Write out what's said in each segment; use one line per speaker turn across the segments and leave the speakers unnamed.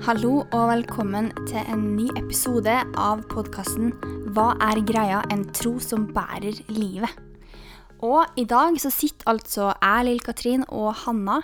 Hallo og velkommen til en ny episode av podkasten 'Hva er greia? En tro som bærer livet'. Og i dag så sitter altså jeg, Lill-Katrin og Hanna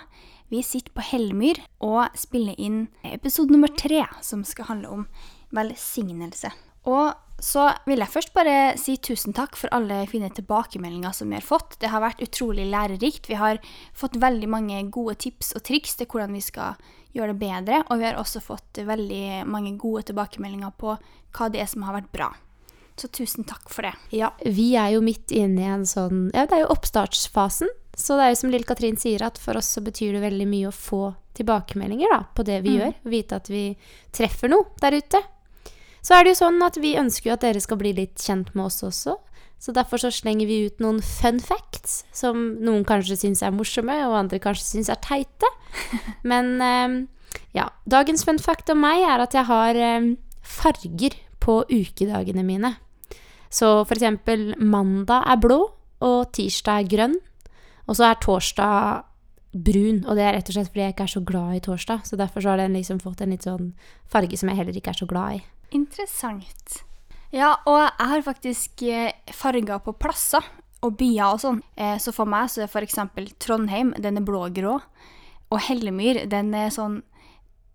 vi sitter på Hellmyr og spiller inn episode nummer tre, som skal handle om velsignelse. Og så vil jeg først bare si tusen takk for alle fine tilbakemeldinger som vi har fått. Det har vært utrolig lærerikt. Vi har fått veldig mange gode tips og triks til hvordan vi skal gjøre det bedre, og vi har også fått veldig mange gode tilbakemeldinger på hva det er som har vært bra. Så tusen takk for det.
Ja, vi er jo midt inne i en sånn Ja, det er jo oppstartsfasen. Så det er jo som Lill Katrin sier, at for oss så betyr det veldig mye å få tilbakemeldinger da, på det vi
Mm.
gjør. Vite at vi treffer noe der ute. Så er det jo sånn at vi ønsker jo at dere skal bli litt kjent med oss også. Så derfor så slenger vi ut noen fun facts som noen kanskje syns er morsomme, og andre kanskje syns er teite. Men eh, ja. Dagens fun fact om meg er at jeg har eh, farger på ukedagene mine. Så for eksempel mandag er blå, og tirsdag er grønn. Og så er torsdag brun, og det er rett og slett fordi jeg ikke er så glad i torsdag. Så derfor så har den liksom fått en litt sånn farge som jeg heller ikke er så glad i.
Interessant. Ja, og jeg har faktisk eh, farger på plasser og byer og sånn. Eh, så for meg så er f.eks. Trondheim, den er blå-grå. Og Hellemyr, den er sånn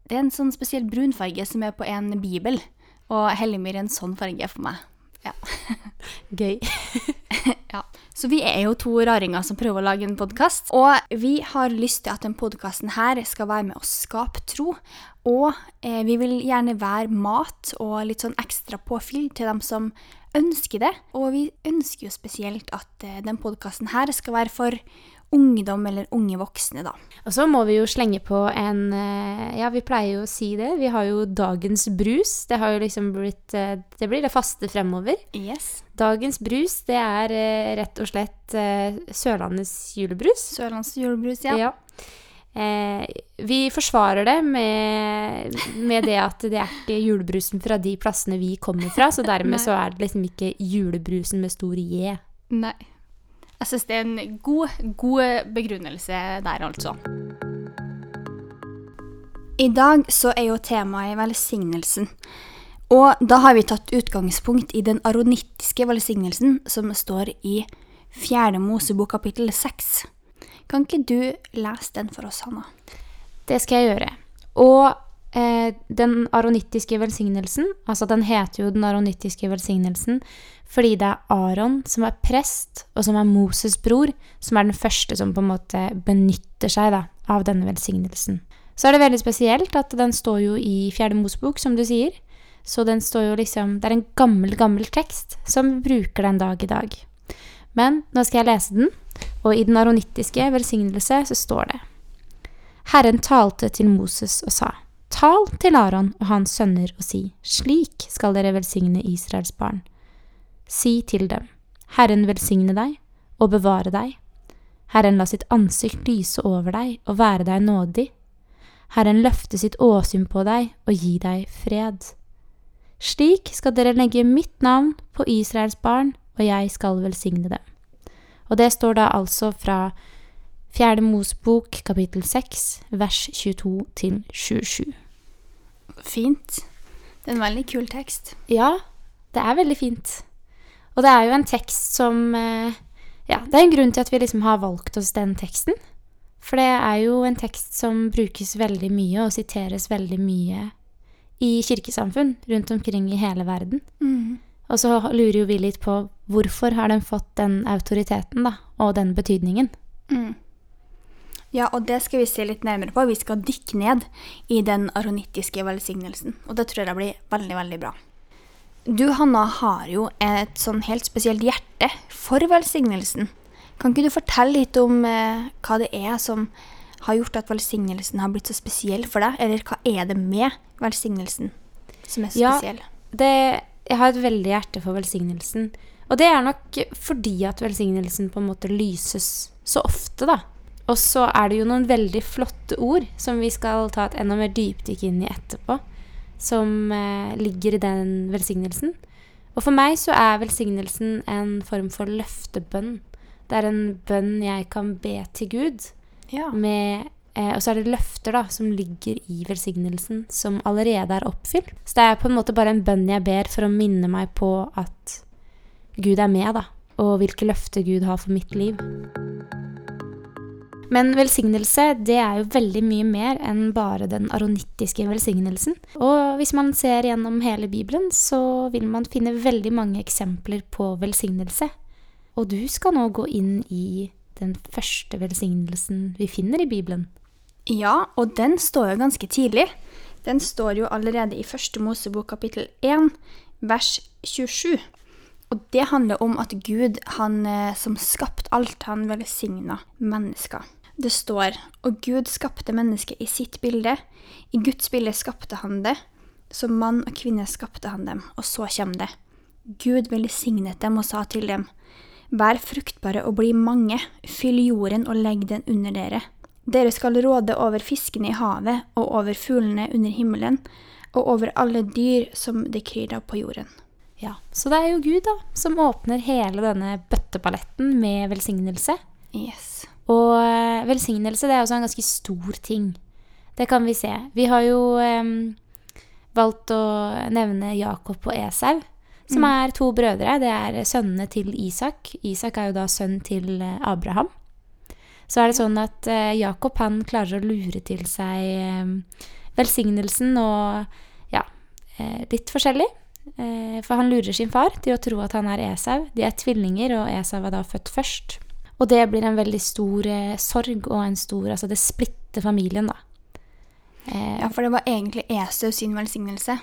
Det er en sånn spesiell brunfarge som er på en bibel. Og Hellemyr er en sånn farge for meg. Ja.
Gøy.
ja. Så vi er jo to raringer som prøver å lage en podkast. Og vi har lyst til at denne podkasten skal være med å skape tro. Og eh, vi vil gjerne være mat og litt sånn ekstra påfyll til dem som ønsker det. Og vi ønsker jo spesielt at eh, denne podkasten skal være for ungdom eller unge voksne, da.
Og så må vi jo slenge på en eh, Ja, vi pleier jo å si det. Vi har jo dagens brus. Det har jo liksom blitt eh, Det blir det faste fremover.
Yes.
Dagens brus, det er eh, rett og slett Sørlandets julebrus.
Sørlandets julebrus, ja.
Ja. Eh, vi forsvarer det med, med det at det er ikke julebrusen fra de plassene vi kommer fra, så dermed så er det liksom ikke julebrusen med stor J.
Nei. Jeg syns det er en god, god begrunnelse der, altså. I dag så er jo temaet velsignelsen. Og da har vi tatt utgangspunkt i den aronittiske velsignelsen som står i 4. Mosebok kapittel 6. Kan ikke du lese den for oss, Hanna?
Det skal jeg gjøre. Og eh, den aronittiske velsignelsen, altså den heter jo den aronittiske velsignelsen fordi det er Aron som er prest, og som er Moses' bror, som er den første som på en måte benytter seg da, av denne velsignelsen. Så er det veldig spesielt at den står jo i Fjerde Mosebok, som du sier. Så den står jo liksom Det er en gammel, gammel tekst som vi bruker den dag i dag. Men nå skal jeg lese den, og i den aronittiske velsignelse så står det Herren talte til Moses og sa, Tal til Aron og hans sønner og si, Slik skal dere velsigne Israels barn. Si til dem, Herren velsigne deg og bevare deg. Herren la sitt ansikt lyse over deg og være deg nådig. Herren løfte sitt åsyn på deg og gi deg fred. Slik skal dere legge mitt navn på Israels barn, og jeg skal velsigne dem. Og det står da altså fra Fjerde Mosbok, kapittel 6, vers 22 til 27.
Fint. Det er en veldig kul tekst.
Ja, det er veldig fint. Og det er jo en tekst som eh, Ja, det er en grunn til at vi liksom har valgt oss den teksten. For det er jo en tekst som brukes veldig mye og siteres veldig mye i kirkesamfunn rundt omkring i hele verden. Og så lurer jo vi litt på hvorfor har den fått den autoriteten, da, og den betydningen.
Mm. Ja, og det skal vi se litt nærmere på. Vi skal dykke ned i den aronittiske velsignelsen. Og det tror jeg blir veldig, veldig bra. Du, Hanna, har jo et sånn helt spesielt hjerte for velsignelsen. Kan ikke du fortelle litt om eh, hva det er som har gjort at velsignelsen har blitt så spesiell for deg? Eller hva er det med velsignelsen som er
Ja.
spesiell?
Det, jeg har et veldig hjerte for velsignelsen. Og det er nok fordi at velsignelsen på en måte lyses så ofte, da. Og så er det jo noen veldig flotte ord som vi skal ta et enda mer dypdykk inn i etterpå, som eh, ligger i den velsignelsen. Og for meg så er velsignelsen en form for løftebønn. Det er en bønn jeg kan be til Gud
Ja.
med Eh, og så er det løfter da, som ligger i velsignelsen, som allerede er oppfylt. Så det er på en måte bare en bønn jeg ber for å minne meg på at Gud er med, da. Og hvilke løfter Gud har for mitt liv. Men velsignelse det er jo veldig mye mer enn bare den aronittiske velsignelsen. Og hvis man ser gjennom hele Bibelen, så vil man finne veldig mange eksempler på velsignelse. Og du skal nå gå inn i den første velsignelsen vi finner i Bibelen.
Ja, og den står jo ganske tidlig. Den står jo allerede i første Mosebok kapittel 1, vers 27. Og det handler om at Gud, han eh, som skapte alt, han velsigna mennesker. Det står Og Gud skapte mennesket i sitt bilde. I Guds bilde skapte han det. Som mann og kvinne skapte han dem. Og så kommer det. Gud velsignet dem og sa til dem. Vær fruktbare og bli mange, fyll jorden og legg den under dere. Dere skal råde over fiskene i havet og over fuglene under himmelen, og over alle dyr som det kryr av på jorden.
Ja, Så det er jo Gud da, som åpner hele denne bøttepaletten med velsignelse.
Yes.
Og eh, velsignelse det er også en ganske stor ting. Det kan vi se. Vi har jo um, valgt å nevne Jakob og Esau, som mm. er to brødre. Det er sønnene til Isak. Isak er jo da sønn til eh, Abraham. Så er det sånn at uh, Jakob han klarer å lure til seg um, velsignelsen og ja, litt forskjellig. For han lurer sin far til å tro at han er Esau. De er tvillinger, og Esau er da født først. Og det blir en veldig stor eh, sorg og en stor Altså, det splitter familien, da.
Eh, ja, for det var egentlig Esau sin velsignelse?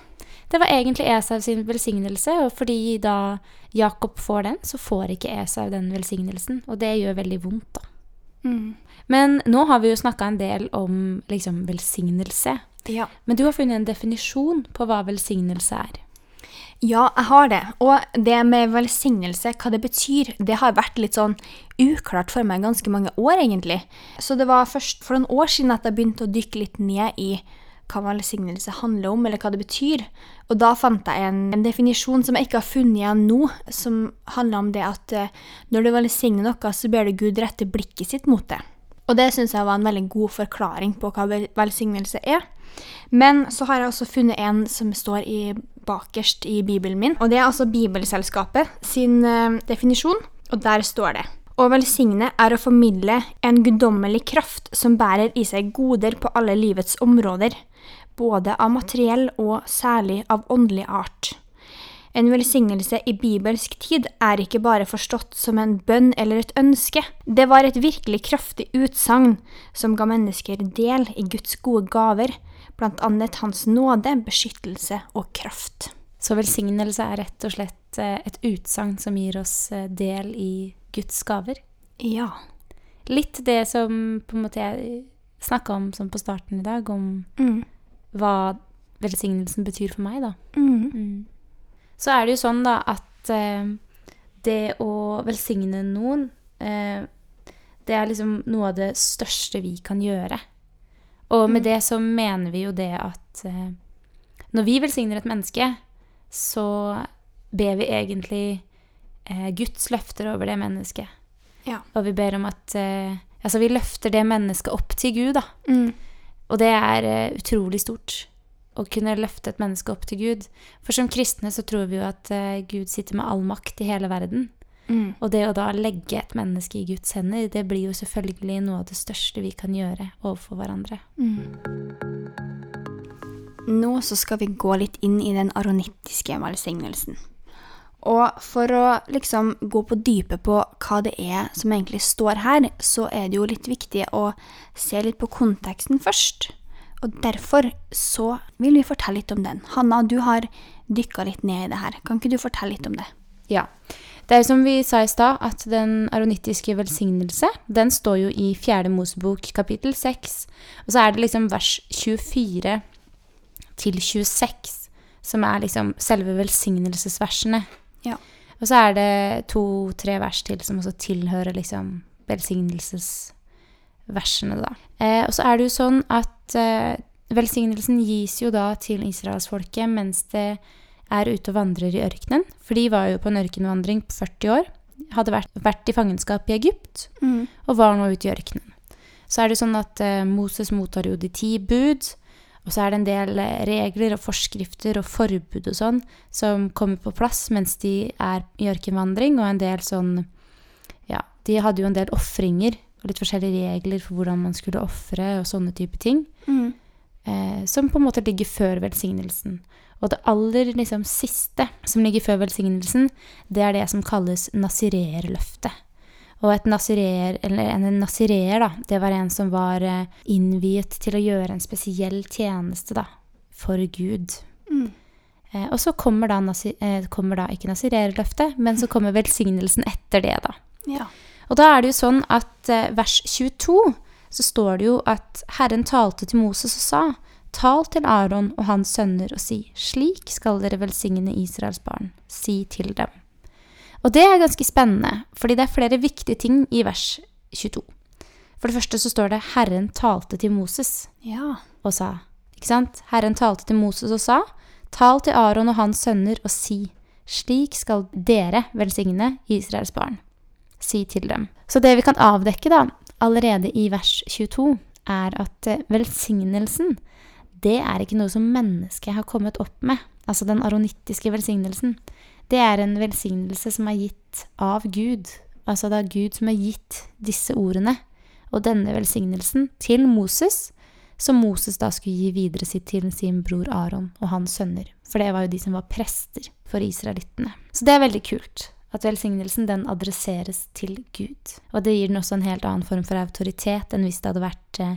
Det var egentlig Esau sin velsignelse, og fordi da Jakob får den, så får ikke Esau den velsignelsen. Og det gjør veldig vondt, da. Mm. Men nå har vi jo snakka en del om liksom velsignelse.
Ja.
Men du har funnet en definisjon på hva velsignelse er.
Ja, jeg har det. Og det med velsignelse, hva det betyr, det har vært litt sånn uklart for meg ganske mange år, egentlig. Så det var først for noen år siden at jeg begynte å dykke litt ned i hva velsignelse handler om, eller hva det betyr. Og da fant jeg en, en definisjon som jeg ikke har funnet igjen nå, som handler om det at uh, når du velsigner noe, så ber du Gud rette blikket sitt mot det. Og det syns jeg var en veldig god forklaring på hva velsignelse er. Men så har jeg også funnet en som står i bakerst i bibelen min. Og det er altså Bibelselskapet sin uh, definisjon, og der står det å velsigne er å formidle en guddommelig kraft som bærer i seg goder på alle livets områder, både av materiell og særlig av åndelig art. En velsignelse i bibelsk tid er ikke bare forstått som en bønn eller et ønske, det var et virkelig kraftig utsagn som ga mennesker del i Guds gode gaver, annet Hans nåde, beskyttelse og kraft.
Så velsignelse er rett og slett eh, et utsagn som gir oss eh, del i Guds gaver?
Ja.
Litt det som på en måte jeg snakka om som på starten i dag, om mm. hva velsignelsen betyr for meg, da.
Mm. Mm.
Så er det jo sånn, da, at eh, det å velsigne noen eh, Det er liksom noe av det største vi kan gjøre. Og med mm. det så mener vi jo det at eh, når vi velsigner et menneske, så ber vi egentlig eh, Guds løfter over det mennesket.
Ja.
Og vi ber om at eh, Altså, vi løfter det mennesket opp til Gud, da.
Mm.
Og det er eh, utrolig stort. Å kunne løfte et menneske opp til Gud. For som kristne så tror vi jo at eh, Gud sitter med all makt i hele verden.
Mm.
Og det å da legge et menneske i Guds hender, det blir jo selvfølgelig noe av det største vi kan gjøre overfor hverandre.
Mm. Nå så skal vi gå litt inn i den aronittiske velsignelsen. Og for å liksom gå på dypet på hva det er som egentlig står her, så er det jo litt viktig å se litt på konteksten først. Og derfor så vil vi fortelle litt om den. Hanna, du har dykka litt ned i det her. Kan ikke du fortelle litt om det?
Ja. Det er som vi sa i stad, at den aronittiske velsignelse, den står jo i Fjerde Mosebok kapittel 6. Og så er det liksom vers 24 til 26 som er liksom selve velsignelsesversene.
Ja.
Og så er det to-tre vers til som også tilhører liksom velsignelsesversene, da. Eh, og så er det jo sånn at eh, velsignelsen gis jo da til israelsfolket mens det er ute og vandrer i ørkenen. For de var jo på en ørkenvandring på 40 år. Hadde vært, vært i fangenskap i Egypt
mm.
og var nå ute i ørkenen. så er det sånn at eh, Moses mottar jo de ti bud. Og så er det en del eh, regler og forskrifter og forbud og sånn som kommer på plass mens de er i ørkenvandring, og en del sånn Ja, de hadde jo en del ofringer og litt forskjellige regler for hvordan man skulle ofre og sånne type ting.
Mm.
Eh, som på en måte ligger før velsignelsen. Og det aller liksom, siste som ligger før velsignelsen, det er det som kalles nasireerløftet. Og et nasireer, eller en nasireer, da, det var en som var eh, innviet til å gjøre en spesiell tjeneste, da, for Gud.
Mm.
Eh, og så kommer da, eh, kommer da ikke nasireerløftet, men så kommer velsignelsen etter det, da.
Ja.
Og da er det jo sånn at eh, vers 22 så står det jo at Herren talte til Moses og sa, Tal til Aron og hans sønner og si, slik skal dere velsigne Israels barn. Si til dem. Og det er ganske spennende, fordi det er flere viktige ting i vers 22. For det første så står det Herren talte til Moses
Ja.
og sa. Ikke sant? Herren talte til Moses og sa, tal til Aron og hans sønner og si, slik skal dere velsigne Israels barn. Si til dem. Så det vi kan avdekke da, allerede i vers 22, er at eh, velsignelsen, det er ikke noe som mennesket har kommet opp med. Altså den aronittiske velsignelsen. Det er en velsignelse som er gitt av Gud. Altså det er Gud som har gitt disse ordene og denne velsignelsen til Moses, som Moses da skulle gi videre sitt til sin bror Aron og hans sønner. For det var jo de som var prester for israelittene. Så det er veldig kult. At velsignelsen den adresseres til Gud. Og det gir den også en helt annen form for autoritet enn hvis det hadde vært eh,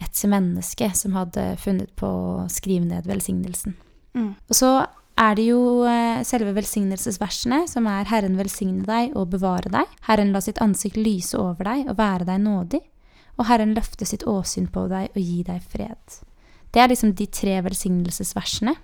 et menneske som hadde funnet på å skrive ned velsignelsen.
Mm.
Og så er det jo eh, selve velsignelsesversene, som er 'Herren velsigne deg og bevare deg'. 'Herren la sitt ansikt lyse over deg og være deg nådig'. Og 'Herren løfte sitt åsyn på deg og gi deg fred'. Det er liksom de tre velsignelsesversene.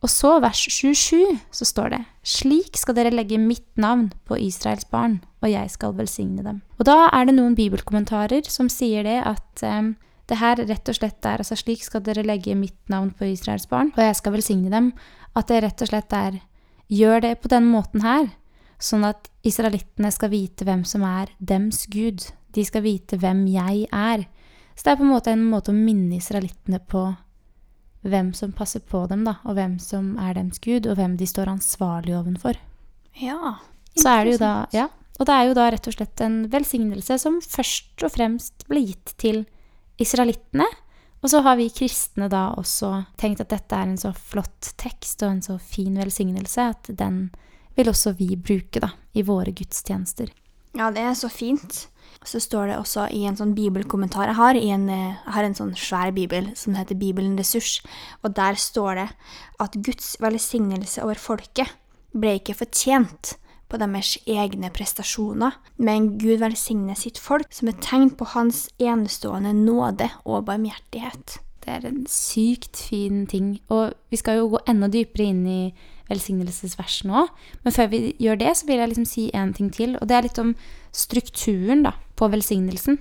Og så vers 27 så står det Slik skal dere legge mitt navn på Israels barn, og jeg skal velsigne dem. Og da er det noen bibelkommentarer som sier det at eh, det her rett og slett er altså slik skal dere legge mitt navn på Israels barn, og jeg skal velsigne dem. At det rett og slett er gjør det på den måten her, sånn at israelittene skal vite hvem som er dems Gud. De skal vite hvem jeg er. Så det er på en måte en måte å minne israelittene på hvem som passer på dem, da, og hvem som er dems Gud, og hvem de står ansvarlig ovenfor.
Ja.
Så er det jo da, ja, og det er jo da rett og slett en velsignelse som først og fremst ble gitt til israelittene. Og så har vi kristne da også tenkt at dette er en så flott tekst og en så fin velsignelse at den vil også vi bruke da i våre gudstjenester.
Ja, det er så fint. Så står det også i en sånn bibelkommentar jeg har, en, eh, jeg har en sånn svær bibel som heter Bibelen Ressurs, og der står det at Guds velsignelse over folket ble ikke fortjent på deres egne prestasjoner, men Gud velsigner sitt folk som et tegn på hans enestående nåde og barmhjertighet.
Det er en sykt fin ting. Og vi skal jo gå enda dypere inn i velsignelsesversen òg. Men før vi gjør det, så vil jeg liksom si en ting til. Og det er litt om strukturen da, på velsignelsen.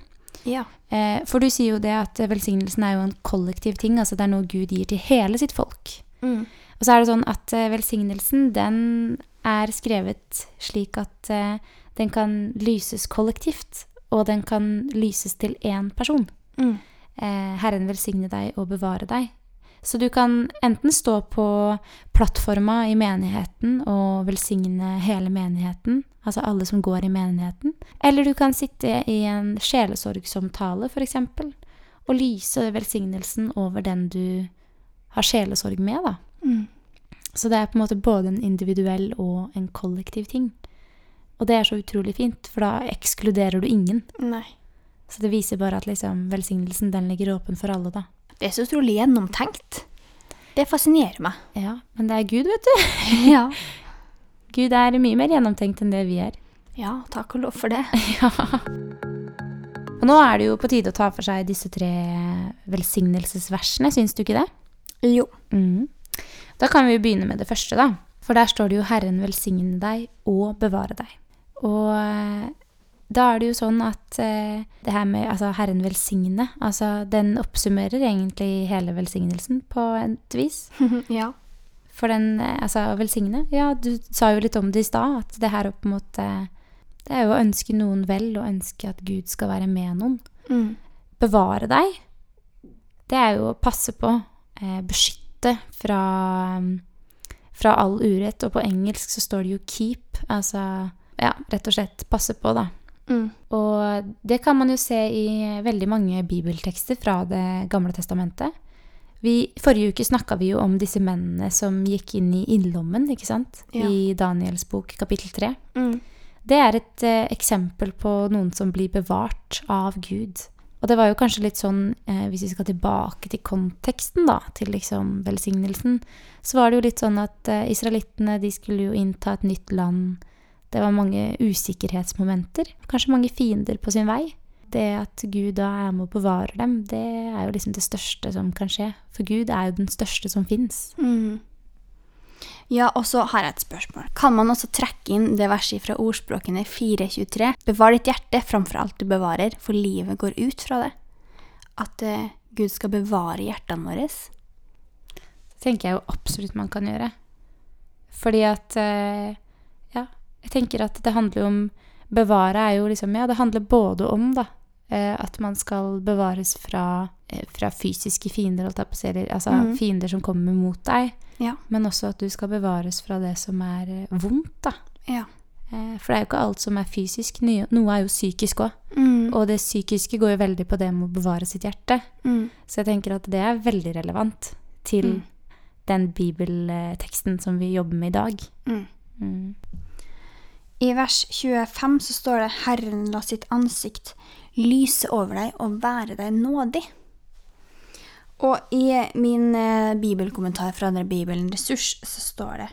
Ja.
Eh, for du sier jo det at velsignelsen er jo en kollektiv ting. Altså det er noe Gud gir til hele sitt folk.
Mm.
Og så er det sånn at eh, velsignelsen, den er skrevet slik at eh, den kan lyses kollektivt. Og den kan lyses til én person.
Mm.
Eh, Herren velsigne deg og bevare deg. Så du kan enten stå på plattforma i menigheten og velsigne hele menigheten, altså alle som går i menigheten, eller du kan sitte i en sjelesorgsomtale, f.eks., og lyse velsignelsen over den du har sjelesorg med, da.
Mm.
Så det er på en måte både en individuell og en kollektiv ting. Og det er så utrolig fint, for da ekskluderer du ingen.
Nei.
Så det viser bare at liksom, velsignelsen den ligger åpen for alle, da.
Det er så utrolig gjennomtenkt. Det fascinerer meg.
Ja, men det er Gud, vet du.
Ja.
Gud er mye mer gjennomtenkt enn det vi er.
Ja, takk og lov for det.
Ja. Og nå er det jo på tide å ta for seg disse tre velsignelsesversene, syns du ikke det?
Jo.
Mm. Da kan vi jo begynne med det første, da. For der står det jo 'Herren velsigne deg og bevare deg'. Og eh, da er det jo sånn at eh, det her med altså, 'Herren velsigne', altså den oppsummerer egentlig hele velsignelsen på et vis.
ja.
For den, eh, altså å velsigne Ja, du sa jo litt om det i stad, at det her er mot Det er jo å ønske noen vel, og ønske at Gud skal være med noen.
Mm.
bevare deg, det er jo å passe på, eh, beskytte fra, fra all urett. Og på engelsk så står det jo 'keep', altså ja, rett og slett passe på, da.
Mm.
Og det kan man jo se i veldig mange bibeltekster fra Det gamle testamentet. Vi, forrige uke snakka vi jo om disse mennene som gikk inn i innlommen, ikke sant?
Ja.
I Daniels bok kapittel 3.
Mm.
Det er et eh, eksempel på noen som blir bevart av Gud. Og det var jo kanskje litt sånn, eh, hvis vi skal tilbake til konteksten, da, til liksom velsignelsen, så var det jo litt sånn at eh, israelittene, de skulle jo innta et nytt land. Det var mange usikkerhetsmomenter, kanskje mange fiender på sin vei. Det at Gud da er med å bevare dem, det er jo liksom det største som kan skje. For Gud er jo den største som fins.
Mm. Ja, og så har jeg et spørsmål. Kan man også trekke inn det verset fra ordspråkene 423? Bevar ditt hjerte framfor alt du bevarer, for livet går ut fra det. At uh, Gud skal bevare hjertene våre.
Det tenker jeg jo absolutt man kan gjøre. Fordi at Ja, jeg tenker at det handler om Bevare er jo liksom Ja, det handler både om, da, eh, at man skal bevares fra, eh, fra fysiske fiender, holdt jeg på å si, altså
mm.
fiender som kommer mot deg,
Ja.
men også at du skal bevares fra det som er eh, vondt, da.
Ja.
For det er jo ikke alt som er fysisk. Noe noe er jo psykisk òg.
Mm.
Og det psykiske går jo veldig på det med å bevare sitt hjerte.
Mm.
Så jeg tenker at det er veldig relevant til
Mm.
den bibelteksten som vi jobber med i dag.
I vers 25 så står det 'Herren la sitt ansikt lyse over deg og være deg nådig'. Og i min eh, bibelkommentar fra denne Bibelen Ressurs så står det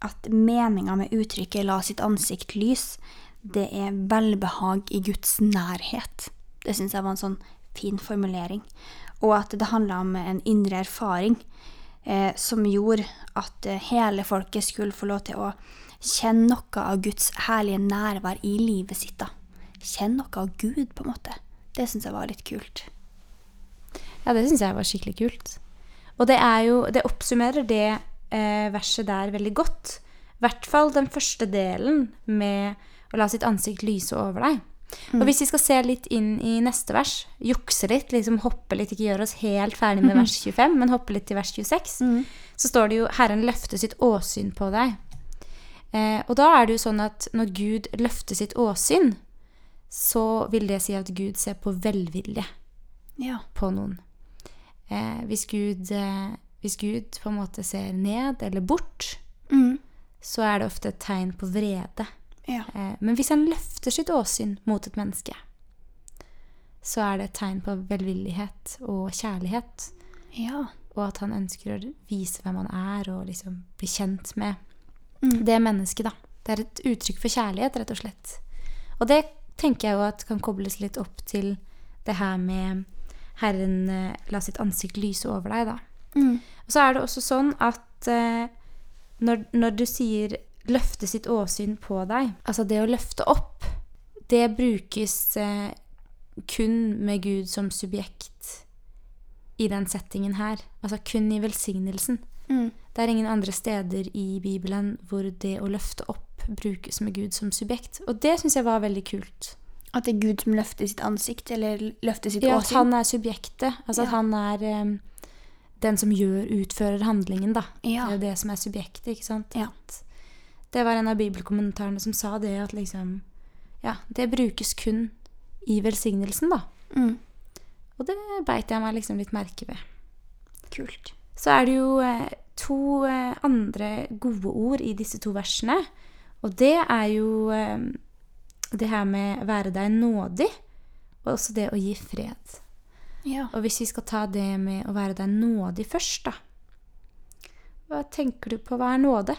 at meninga med uttrykket 'la sitt ansikt lys', det er velbehag i Guds nærhet. Det syns jeg var en sånn fin formulering. Og at det handla om en indre erfaring eh, som gjorde at eh, hele folket skulle få lov til å kjenne noe av Guds herlige nærvær i livet sitt. da. Kjenn noe av Gud, på en måte. Det syns jeg var litt kult.
Ja, det syns jeg var skikkelig kult. Og det er jo Det oppsummerer det eh, verset der veldig godt. I hvert fall den første delen med å la sitt ansikt lyse over deg. Og hvis vi skal se litt inn i neste vers, jukse litt, liksom hoppe litt, ikke gjøre oss helt ferdig med vers 25, men hoppe litt til vers 26, så står det jo 'Herren løfter sitt åsyn på deg'. Eh, og da er det jo sånn at når Gud løfter sitt åsyn, så vil det si at Gud ser på velvilje
Ja.
på noen. Eh, hvis, Gud, eh, hvis Gud på en måte ser ned eller bort,
Mm.
så er det ofte et tegn på vrede.
Ja.
Eh, men hvis han løfter sitt åsyn mot et menneske, så er det et tegn på velvillighet og kjærlighet.
Ja.
Og at han ønsker å vise hvem han er, og liksom bli kjent med
Mm.
det mennesket, da. Det er et uttrykk for kjærlighet, rett og slett. Og det tenker jeg jo at kan kobles litt opp til det her med Herren eh, la sitt ansikt lyse over deg, da.
Mm.
Og så er det også sånn at eh, når, når du sier 'løfte sitt åsyn på deg', altså det å løfte opp, det brukes eh, kun med Gud som subjekt i den settingen her. Altså kun i velsignelsen.
Mm.
Det er ingen andre steder i Bibelen hvor det å løfte opp brukes med Gud som subjekt. Og det syns jeg var veldig kult.
At det er Gud som løfter sitt ansikt, eller løfter sitt
Ja, at han er subjektet. Altså at han er um, den som gjør, utfører handlingen, da.
Ja.
Det er jo det som er subjektet, ikke sant?
Ja.
Det var en av bibelkommentarene som sa det, at liksom Ja, det brukes kun i velsignelsen, da.
Mm.
Og det beit jeg meg liksom litt merke ved.
Kult.
Så er det jo eh, to eh, andre gode ord i disse to versene. Og det er jo eh, det her med være deg nådig, og også det å gi fred.
Ja.
Og hvis vi skal ta det med å være deg nådig først, da. Hva tenker du på hva er nåde?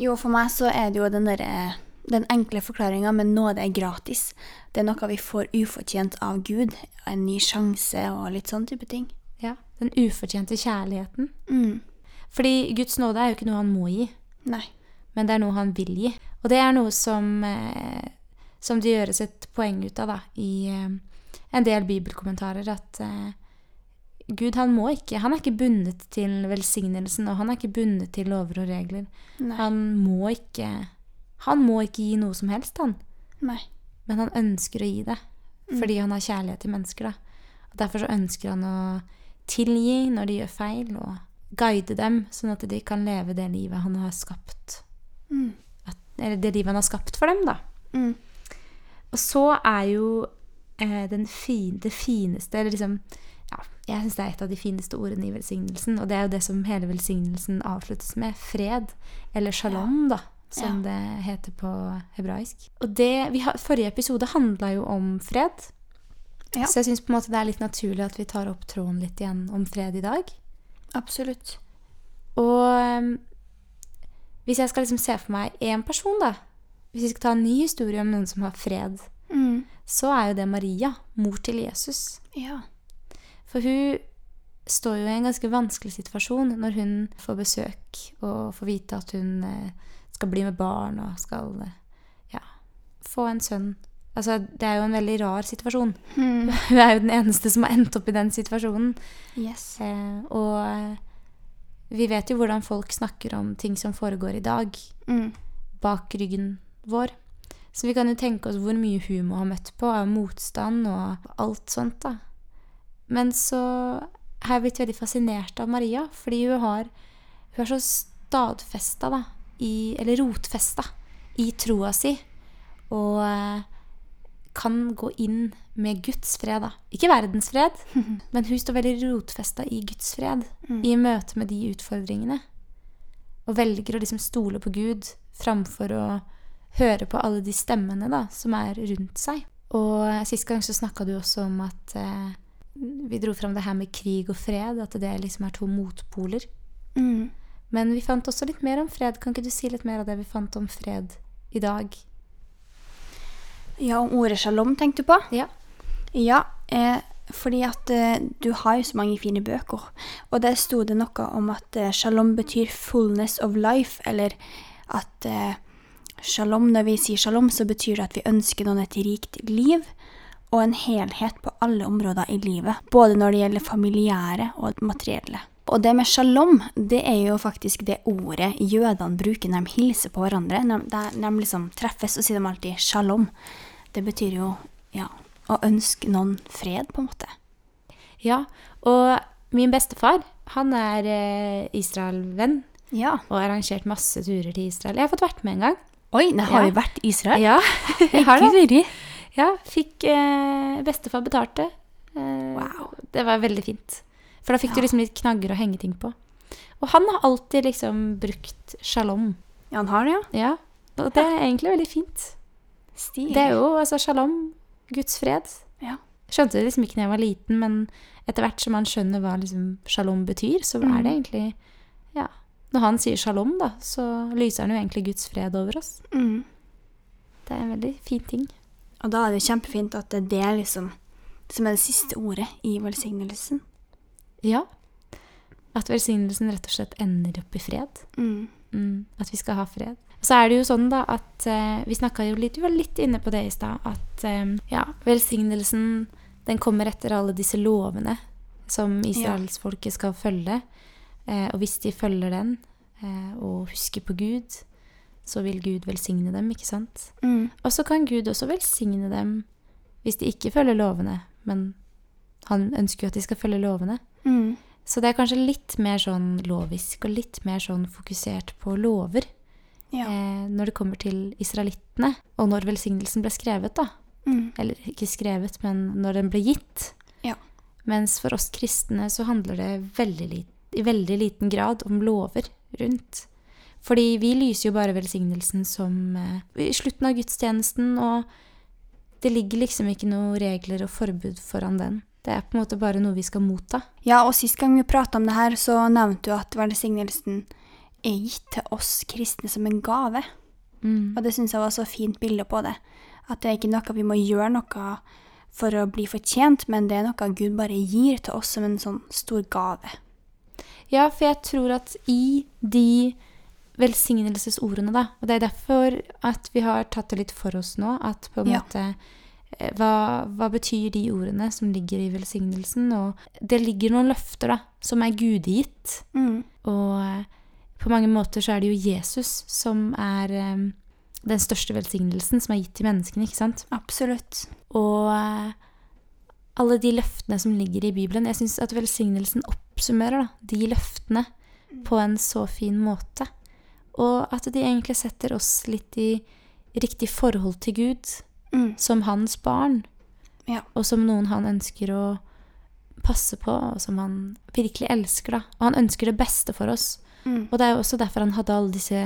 Jo, for meg så er det jo den derre den enkle forklaringa, men nåde er gratis. Det er noe vi får ufortjent av Gud. En ny sjanse og litt sånn type ting.
Ja, Den ufortjente kjærligheten.
Mm.
Fordi Guds nåde er jo ikke noe han må gi,
Nei.
men det er noe han vil gi. Og det er noe som, eh, som det gjøres et poeng ut av da, i eh, en del bibelkommentarer, at eh, Gud han må ikke, han er ikke bundet til velsignelsen, og han er ikke bundet til lover og regler.
Nei.
Han må ikke, han må ikke gi noe som helst, han.
Nei.
Men han ønsker å gi det. fordi han har kjærlighet til mennesker. da. Og Derfor så ønsker han å tilgi når de gjør feil, og guide dem, sånn at de kan leve det livet han har skapt.
Mm.
At, eller det livet han har skapt for dem, da.
Mm.
Og så er jo eh, den fin, det fineste Eller liksom ja, Jeg syns det er et av de fineste ordene i velsignelsen. Og det er jo det som hele velsignelsen avsluttes med. Fred. Eller shalom, da. Som det heter på hebraisk. Og det, vi har, Forrige episode handla jo om fred.
Ja.
Så jeg syns det er litt naturlig at vi tar opp tråden litt igjen om fred i dag.
Absolutt.
Og um, hvis jeg skal liksom se for meg én person, da Hvis vi skal ta en ny historie om noen som har fred,
Mm.
så er jo det Maria, mor til Jesus.
Ja.
For hun står jo i en ganske vanskelig situasjon når hun får besøk og får vite at hun eh, skal bli med barn og skal eh, ja, få en sønn. Altså, det er jo en veldig rar situasjon.
Mm.
Hun er jo den eneste som har endt opp i den situasjonen.
Yes.
Eh, og eh, vi vet jo hvordan folk snakker om ting som foregår i dag,
Mm.
bak ryggen vår. Så vi kan jo tenke oss hvor mye hun må ha møtt på av motstand og alt sånt, da. Men så har jeg blitt veldig fascinert av Maria, fordi hun har Hun er så stadfesta, da, i Eller rotfesta i troa si. Og eh, kan gå inn med Guds fred, da. Ikke verdens fred, men hun står veldig rotfesta i Guds fred i møte med de utfordringene. Og velger å liksom stole på Gud framfor å høre på alle de stemmene da, som er rundt seg. Og eh, sist gang så snakka du også om at eh, vi dro fram det her med krig og fred, at det liksom er to motpoler.
Mm.
Men vi fant også litt mer om fred. Kan ikke du si litt mer av det vi fant om fred i dag?
Ja, om ordet shalom tenkte du på?
Ja.
Ja, eh, fordi at eh, du har jo så mange fine bøker. Og der sto det noe om at eh, shalom betyr fullness of life, eller at eh, shalom, når vi sier shalom, så betyr det at vi ønsker noen et rikt liv og en helhet på alle områder i livet. Både når det gjelder familiære og materielle. Og det med shalom, det er jo faktisk det ordet jødene bruker når de hilser på hverandre. Når de, de liksom treffes, og sier de alltid shalom. Det betyr jo ja, å ønske noen fred, på en måte.
Ja, og min bestefar, han er eh, Israel-venn
Ja.
og har arrangert masse turer til Israel. Jeg har fått vært med en gang.
Oi, da har
Ja.
vi vært i Israel?
Ja, jeg har det. Ja, fikk eh, bestefar betalt det. Eh,
Wow.
Det var veldig fint. For da fikk du liksom litt knagger å henge ting på. Og han har alltid liksom brukt shalom.
Ja, han har det, ja.
Ja, og det er egentlig veldig fint.
Stilig.
Det er jo altså shalom, Guds fred.
Ja.
Skjønte det liksom ikke da jeg var liten, men etter hvert som man skjønner hva liksom shalom betyr, så er det egentlig Ja. Når han sier shalom, da, så lyser han jo egentlig Guds fred over oss.
Mm.
Det er en veldig fin ting.
Og da er det kjempefint at det er det liksom som er det siste ordet i velsignelsen.
Ja. At velsignelsen rett og slett ender opp i fred.
Mm.
Mm, at vi skal ha fred. Og så er det jo sånn da at eh, Vi snakka jo litt Vi var litt inne på det i stad. At eh, ja, velsignelsen den kommer etter alle disse lovene som israelsfolket skal følge. Eh, og hvis de følger den eh, og husker på Gud, så vil Gud velsigne dem, ikke sant?
Mm.
Og så kan Gud også velsigne dem hvis de ikke følger lovene, men han ønsker jo at de skal følge lovene.
Mm.
Så det er kanskje litt mer sånn lovisk og litt mer sånn fokusert på lover
Ja.
eh, når det kommer til israelittene, og når velsignelsen ble skrevet, da.
Mm.
Eller ikke skrevet, men når den ble gitt.
Ja.
Mens for oss kristne så handler det veldig i veldig liten grad om lover rundt. Fordi vi lyser jo bare velsignelsen som eh, i slutten av gudstjenesten, og det ligger liksom ikke noen regler og forbud foran den. Det er på en måte bare noe vi skal motta.
ja, og sist gang vi prata om det her, så nevnte du at velsignelsen er gitt til oss kristne som en gave.
Mm.
Og det syns jeg var så fint bilde på det. At det er ikke noe vi må gjøre noe for å bli fortjent, men det er noe Gud bare gir til oss som en sånn stor gave.
Ja, for jeg tror at i de velsignelsesordene, da, og det er derfor at vi har tatt det litt for oss nå, at på en
Ja.
måte eh, hva, hva betyr de ordene som ligger i velsignelsen? Og det ligger noen løfter, da, som er gudegitt.
Mm.
Og eh, på mange måter så er det jo Jesus som er eh, den største velsignelsen som er gitt til menneskene, ikke sant?
Absolutt.
Og eh, alle de løftene som ligger i Bibelen Jeg syns at velsignelsen oppsummerer da, de løftene på en så fin måte. Og at de egentlig setter oss litt i riktig forhold til Gud,
Mm.
som hans barn,
Ja.
og som noen han ønsker å passe på, og som han virkelig elsker. da. Og han ønsker det beste for oss.
Mm.
Og det er jo også derfor han hadde alle disse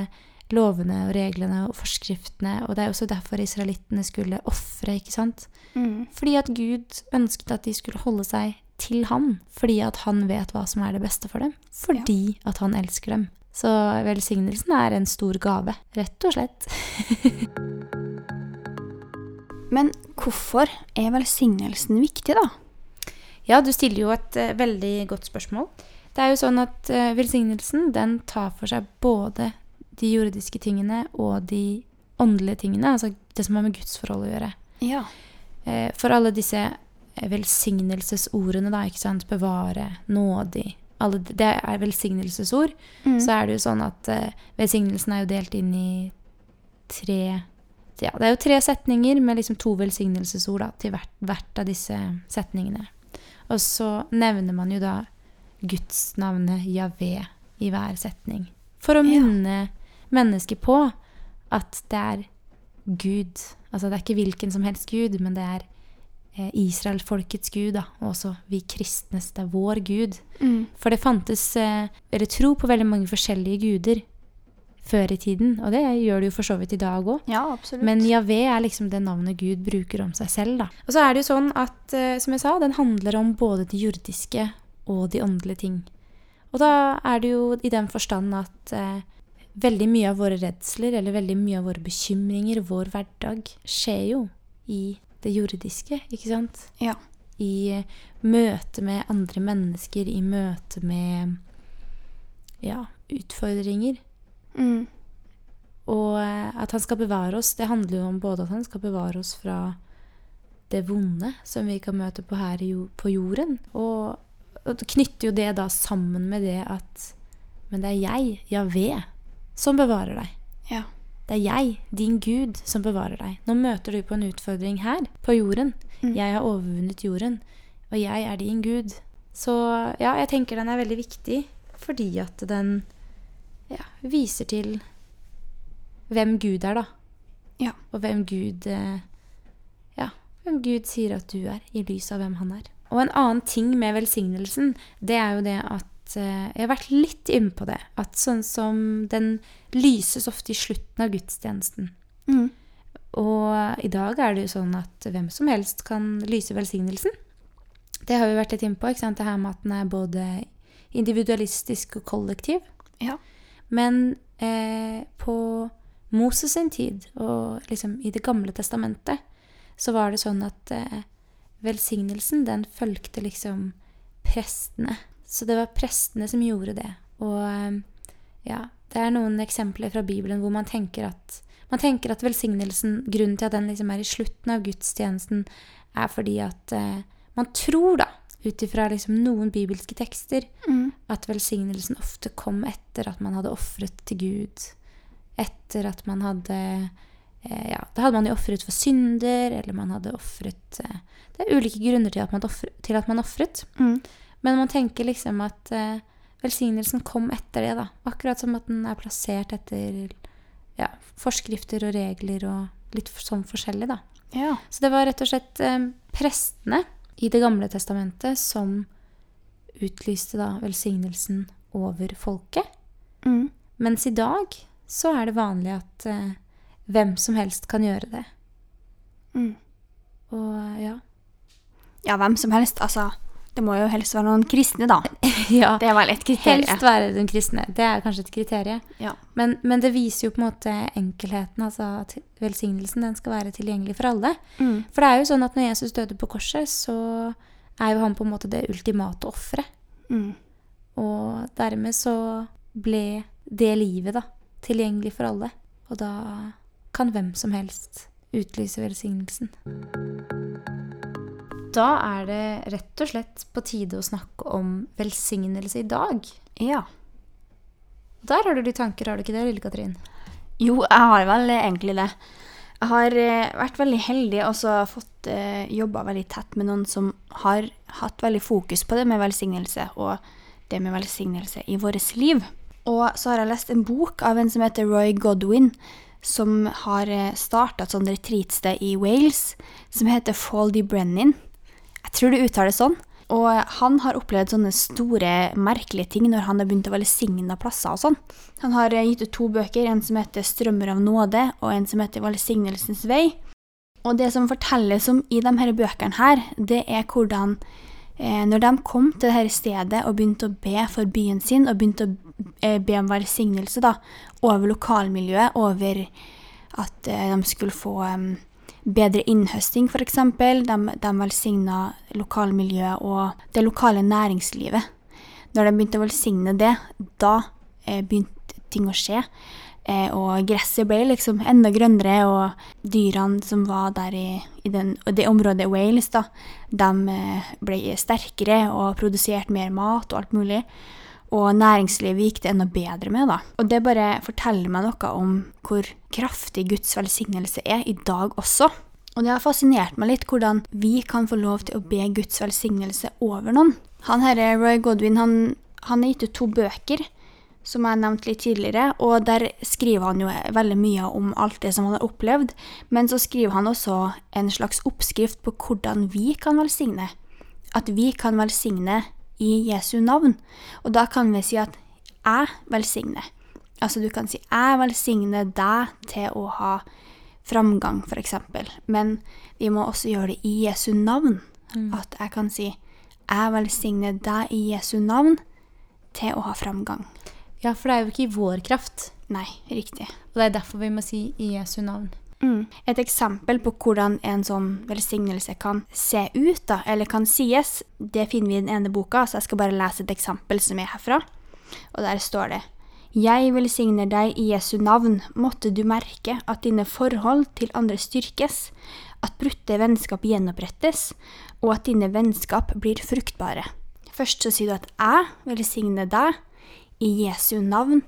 lovene og reglene og forskriftene, og det er også derfor israelittene skulle ofre, ikke sant?
Mm.
Fordi at Gud ønsket at de skulle holde seg til han, fordi at han vet hva som er det beste for dem. Fordi at han elsker dem. Så velsignelsen er en stor gave, rett og slett.
Men hvorfor er velsignelsen viktig, da?
Ja, du stiller jo et eh, veldig godt spørsmål. Det er jo sånn at eh, velsignelsen, den tar for seg både de jordiske tingene og de åndelige tingene, altså det som har med gudsforhold å gjøre.
Ja.
Eh, for alle disse eh, velsignelsesordene, da, ikke sant, bevare, nådig, alle, det er velsignelsesord,
Mm.
så er det jo sånn at uh, velsignelsen er jo delt inn i tre ja, det er jo tre setninger med liksom to velsignelsesord da, til hvert, hvert av disse setningene. Og så nevner man jo da gudsnavnet Javé i hver setning. For å
Ja.
minne mennesket på at det er Gud. Altså det er ikke hvilken som helst Gud, men det er eh, Israelfolkets Gud, da. Og også vi kristnes. Det er vår Gud.
Mm.
For det fantes eh, eller tro på veldig mange forskjellige guder før i tiden, og det gjør det jo for så vidt i dag òg.
Ja, absolutt.
Men Javé er liksom det navnet Gud bruker om seg selv, da. Og så er det jo sånn at, eh, som jeg sa, den handler om både det jordiske og de åndelige ting. Og da er det jo i den forstand at eh, veldig mye av våre redsler, eller veldig mye av våre bekymringer, vår hverdag, skjer jo i det jordiske, ikke sant?
Ja.
i møte med andre mennesker, i møte med ja, utfordringer.
Mm.
Og eh, at han skal bevare oss, det handler jo om både at han skal bevare oss fra det vonde som vi kan møte på her på jorden. Og, og knytter jo det da sammen med det at Men det er jeg, Javé, som bevarer deg.
Ja.
Det er jeg, din Gud, som bevarer deg. Nå møter du på en utfordring her, på jorden.
Mm.
Jeg har overvunnet jorden, og jeg er din Gud. Så ja, jeg tenker den er veldig viktig fordi at den ja, viser til hvem Gud er, da.
Ja.
Og hvem Gud eh, Ja, hvem Gud sier at du er, i lys av hvem han er. Og en annen ting med velsignelsen, det er jo det at eh, Jeg har vært litt inne på det. At sånn som den lyses ofte i slutten av gudstjenesten.
Mm.
Og i dag er det jo sånn at hvem som helst kan lyse velsignelsen. Det har vi vært litt inne på, ikke sant? det her med at den er både individualistisk og kollektiv.
Ja.
Men eh, på Moses sin tid, og liksom i Det gamle testamentet, så var det sånn at eh, velsignelsen, den fulgte liksom prestene. Så det var prestene som gjorde det. Og eh, ja, det er noen eksempler fra Bibelen hvor man tenker at man tenker at velsignelsen, grunnen til at den liksom er i slutten av gudstjenesten, er fordi at eh, man tror, da, ut ifra liksom noen bibelske tekster,
Mm.
at velsignelsen ofte kom etter at man hadde ofret til Gud. Etter at man hadde Ja, da hadde man jo ofret for synder, eller man hadde ofret eh, Det er ulike grunner til at man ofret.
Mm.
Men man tenker liksom at eh, velsignelsen kom etter det, da. Akkurat som at den er plassert etter ja, forskrifter og regler og litt sånn forskjellig, da.
Ja.
Så det var rett og slett eh, prestene i Det gamle testamentet som utlyste da velsignelsen over folket.
Mm.
Mens i dag så er det vanlig at eh, hvem som helst kan gjøre det.
Mm.
Og ja.
Ja, hvem som helst. Altså, det må jo helst være noen kristne, da.
ja.
Det er vel et kriterium.
Helst være den kristne. Det er kanskje et kriterium.
Ja.
Men, men det viser jo på en måte enkelheten. Altså at velsignelsen den skal være tilgjengelig for alle.
Mm.
For det er jo sånn at når Jesus døde på korset, så er jo han på en måte det ultimate offeret.
Mm.
Og dermed så ble det livet da tilgjengelig for alle. Og da kan hvem som helst utlyse velsignelsen. Da er det rett og slett på tide å snakke om velsignelse i dag.
Ja.
Der har du litt tanker, har du ikke det, Lille Katrin?
Jo, jeg har vel egentlig det. Jeg har eh, vært veldig heldig og så fått eh, jobba veldig tett med noen som har hatt veldig fokus på det med velsignelse og det med velsignelse i vårt liv. Og så har jeg lest en bok av en som heter Roy Godwin, som har starta et sånt retreatsted i Wales som heter Faldy Brennan. Jeg tror det uttales sånn. Og han har opplevd sånne store, merkelige ting når han har begynt å velsigne plasser og sånn. Han har gitt ut to bøker, en som heter 'Strømmer av nåde', og en som heter 'Velsignelsens vei'. Og det som fortelles om i de her bøkene her, det er hvordan eh, når de kom til dette stedet og begynte å be for byen sin, og begynte å eh, be om velsignelse da, over lokalmiljøet, over at eh, de skulle få eh, bedre innhøsting, f.eks. De, de velsigna lokalmiljøet og det lokale næringslivet. Når de begynte å velsigne det, da eh, begynte ting å skje. Eh, og gresset ble liksom enda grønnere, og dyrene som var der i, i den, det området Wales, da, de eh, ble sterkere og produserte mer mat og alt mulig. Og næringslivet gikk det enda bedre med, da. Og det bare forteller meg noe om hvor kraftig Guds velsignelse er i dag også. Og det har fascinert meg litt hvordan vi kan få lov til å be Guds velsignelse over noen. Han herre Roy Godwin han, han har gitt ut to bøker, som jeg nevnte litt tidligere, og der skriver han jo veldig mye om alt det som han har opplevd, men så skriver han også en slags oppskrift på hvordan vi kan velsigne. At vi kan velsigne i Jesu navn. Og da kan vi si at jeg velsigner. Altså du kan si jeg velsigner deg til å ha framgang, f.eks. Men vi må også gjøre det i Jesu navn. Mm. At jeg kan si jeg velsigner deg i Jesu navn til å ha framgang.
Ja, for det er jo ikke i vår kraft.
Nei, riktig.
Og det er derfor vi må si i Jesu navn.
Mm. Et eksempel på hvordan en sånn velsignelse kan se ut, da, eller kan sies, det finner vi i den ene boka, så jeg skal bare lese et eksempel som er herfra. Og der står det Jeg velsigner deg i Jesu navn, måtte du merke at dine forhold til andre styrkes, at brutte vennskap gjenopprettes, og at dine vennskap blir fruktbare. Først så sier du at jeg velsigner deg i Jesu navn,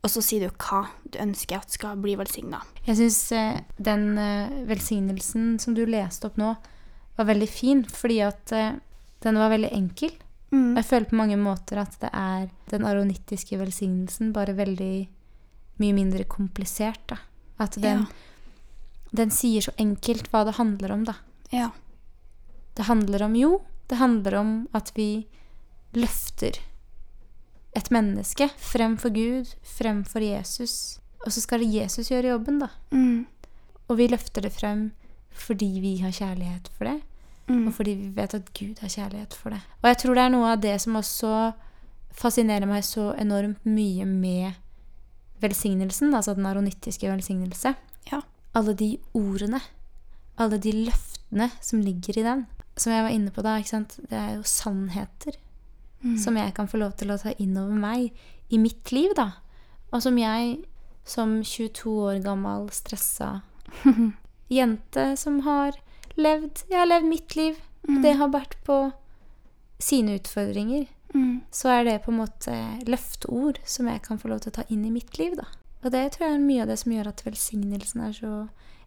og så sier du hva du ønsker at skal bli velsigna.
Jeg syns eh, den eh, velsignelsen som du leste opp nå, var veldig fin, fordi at eh, den var veldig enkel. Mm. Jeg føler på mange måter at det er den aronittiske velsignelsen, bare veldig mye mindre komplisert. da. At den, ja. den sier så enkelt hva det handler om, da.
Ja.
Det handler om jo, det handler om at vi løfter et menneske fremfor Gud, fremfor Jesus. Og så skal det Jesus gjøre jobben, da.
Mm.
Og vi løfter det frem fordi vi har kjærlighet for det, mm. og fordi vi vet at Gud har kjærlighet for det. Og jeg tror det er noe av det som også fascinerer meg så enormt mye med velsignelsen, altså den aronittiske velsignelse.
Ja.
Alle de ordene, alle de løftene som ligger i den. Som jeg var inne på da, ikke sant? det er jo sannheter mm. som jeg kan få lov til å ta inn over meg i mitt liv, da. Og som jeg som 22 år gammel stressa jente som har levd Jeg har levd mitt liv. Mm. Det har vært på sine utfordringer.
Mm.
Så er det på en måte løfteord som jeg kan få lov til å ta inn i mitt liv, da. Og det tror jeg er mye av det som gjør at velsignelsen er så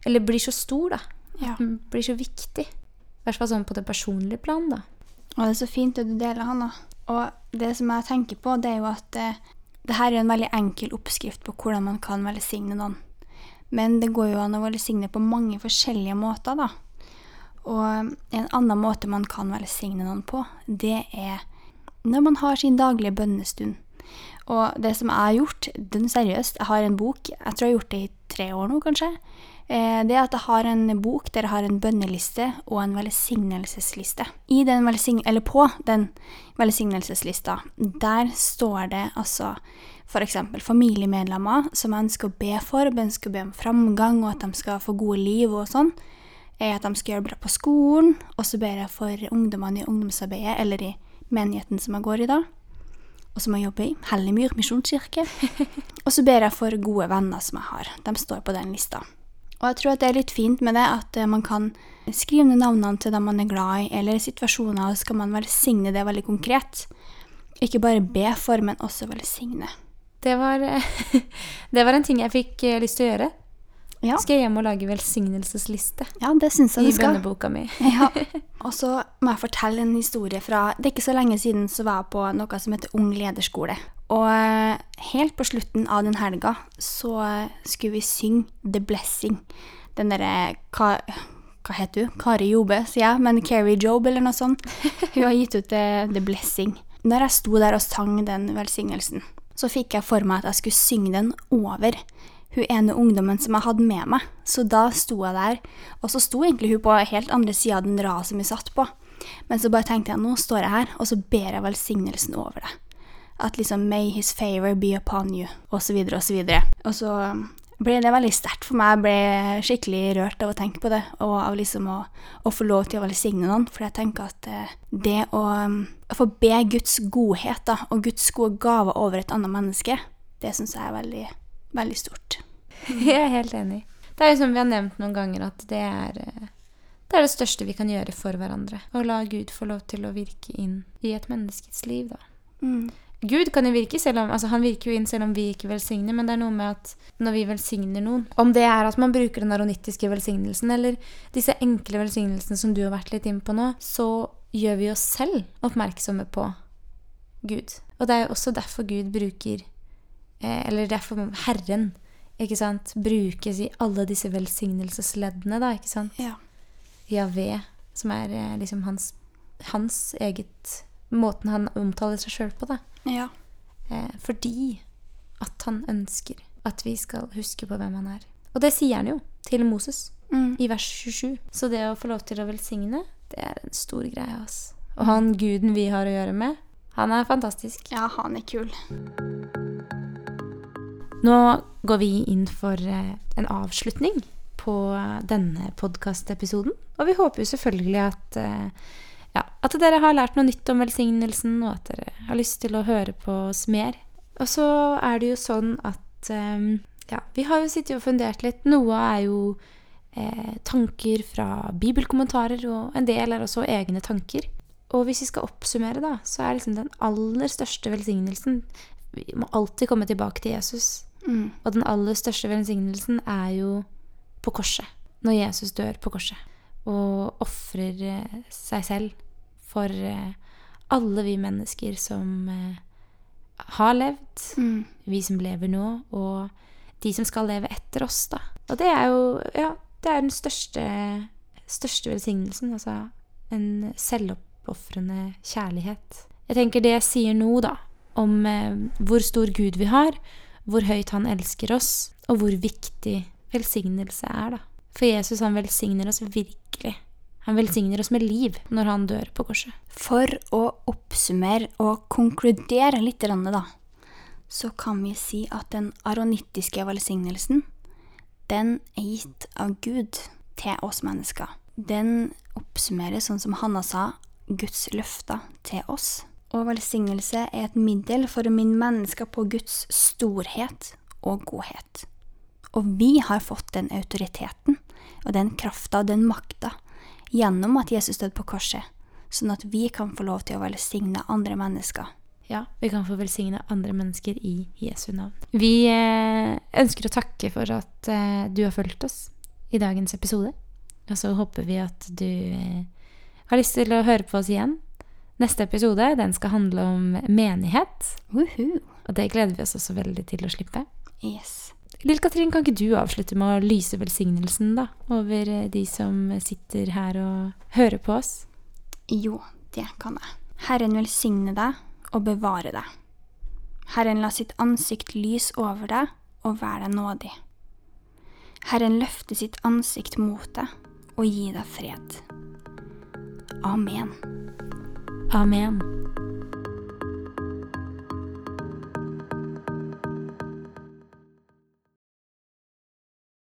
Eller blir så stor, da.
Ja.
Den blir så viktig. I hvert fall sånn på det personlige plan, da.
Og det er så fint det du deler, Hanna. Og det som jeg tenker på, det er jo at eh, det her er en veldig enkel oppskrift på hvordan man kan velsigne noen. Men det går jo an å velsigne på mange forskjellige måter, da. Og en annen måte man kan velsigne noen på, det er når man har sin daglige bønnestund. Og det som jeg har gjort, den seriøst, jeg har en bok, jeg tror jeg har gjort det i tre år nå, kanskje, det at jeg har en bok der jeg har en bønneliste og en velsignelsesliste. I den velsign eller på den velsignelseslista, der står det altså f.eks. familiemedlemmer som jeg ønsker å be for, ønsker å be om framgang og at de skal få gode liv og sånn. At de skal gjøre bra på skolen. Og så ber jeg for ungdommene i ungdomsarbeidet eller i menigheten som jeg går i da. Og som jeg jobber i. Helligmyr misjonskirke. og så ber jeg for gode venner som jeg har. De står på den lista. Og jeg tror at det er litt fint med det at eh, man kan skrive ned navnene til dem man er glad i, eller situasjoner, og så skal man velsigne det veldig konkret. Ikke bare be for, men også velsigne.
det var, det var en ting jeg fikk eh, lyst til å gjøre.
Ja,
Skal jeg hjem og lage velsignelsesliste
ja det synes jeg
i
du skal.
bønneboka mi.
Ja. Og så må jeg fortelle en historie fra Det er ikke så lenge siden så var jeg på noe som heter Ung lederskole. Og eh, helt på slutten av den helga så eh, skulle vi synge The Blessing. Den derre hva, hva heter hun? Kari Jobe, sier jeg, men Keri Jobe eller noe sånt. Hun har gitt ut eh, The Blessing. Når jeg sto der og sang den velsignelsen, så fikk jeg for meg at jeg skulle synge den over hun ene ungdommen som jeg hadde med meg. Så da sto jeg der, og så sto egentlig hun på helt andre sida av den raden som vi satt på. Men så bare tenkte jeg nå står jeg her, og så ber jeg velsignelsen over det. At liksom May his favor be upon you, så videre og så um, ble det veldig sterkt for meg. Jeg ble skikkelig rørt av å tenke på det, og av liksom å, å få lov til å velsigne noen. For jeg tenker at eh, det å, um, å få be Guds godhet da, og Guds gode gaver over et annet menneske, det syns jeg er veldig, veldig stort.
Jeg er helt enig. Det er jo som vi har nevnt noen ganger, at det er, eh, det er det største vi kan gjøre for hverandre. Å la Gud få lov til å virke inn i et menneskets liv, da.
Mm.
Gud kan jo virke selv om, altså han virker jo inn selv om vi ikke velsigner, men det er noe med at når vi velsigner noen Om det er at man bruker den aronittiske velsignelsen, eller disse enkle velsignelsene som du har vært litt inn på nå, så gjør vi oss selv oppmerksomme på Gud. Og det er jo også derfor Gud bruker Eller derfor Herren ikke sant, brukes i alle disse velsignelsesleddene, da, ikke sant?
Ja.
Javé, som er eh, liksom hans, hans eget Måten han omtaler seg sjøl på, da.
Ja.
Eh, fordi at han ønsker at vi skal huske på hvem han er. Og det sier han jo til Moses
Mm.
i vers 27. Så det å få lov til å velsigne, det er en stor greie, ass. Og han guden vi har å gjøre med, han er fantastisk.
ja, han er kul.
Nå går vi inn for eh, en avslutning på denne podkastepisoden. Og vi håper jo selvfølgelig at, eh, ja, at dere har lært noe nytt om velsignelsen, og at dere har lyst til å høre på oss mer. Og så er det jo sånn at eh, ja, vi har jo sittet og fundert litt. Noe er jo eh, tanker fra bibelkommentarer, og en del er også egne tanker. Og hvis vi skal oppsummere, da, så er liksom den aller største velsignelsen Vi må alltid komme tilbake til Jesus.
Mm.
Og den aller største velsignelsen er jo på korset. Når Jesus dør på korset. Og ofrer eh, seg selv for eh, alle vi mennesker som eh, har levd,
Mm.
vi som lever nå, og de som skal leve etter oss, da. Og det er jo Ja, det er den største, største velsignelsen. Altså en selvoppofrende kjærlighet. Jeg tenker det jeg sier nå, da, om hvor stor Gud vi har, hvor høyt han elsker oss, og hvor viktig velsignelse er, da. For Jesus, han velsigner oss virkelig. Han velsigner oss med liv når han dør på korset.
For å oppsummere og konkludere litt, da, så kan vi si at den aronittiske velsignelsen, den er gitt av Gud til oss mennesker. Den oppsummerer, sånn som Hanna sa, Guds løfter til oss. Og velsignelse er et middel for å minne mennesker på Guds storhet og godhet. Og vi har fått den autoriteten og den krafta og den makta gjennom at Jesus døde på korset, sånn at vi kan få lov til å velsigne andre mennesker.
Ja, vi kan få velsigne andre mennesker i Jesu navn. Vi eh, ønsker å takke for at eh, du har fulgt oss i dagens episode. Og så håper vi at du eh, har lyst til å høre på oss igjen. Neste episode den skal handle om menighet,
Woohoo!
og det gleder vi oss også veldig til å slippe.
Yes.
Lill Katrin, kan ikke du avslutte med å lyse velsignelsen da, over eh, de som sitter her og hører på oss?
Jo, det kan jeg. Herren velsigne deg og bevare deg. Herren la sitt ansikt lys over deg og være deg nådig. Herren løfte sitt ansikt mot deg og gi deg fred. Amen.
Amen.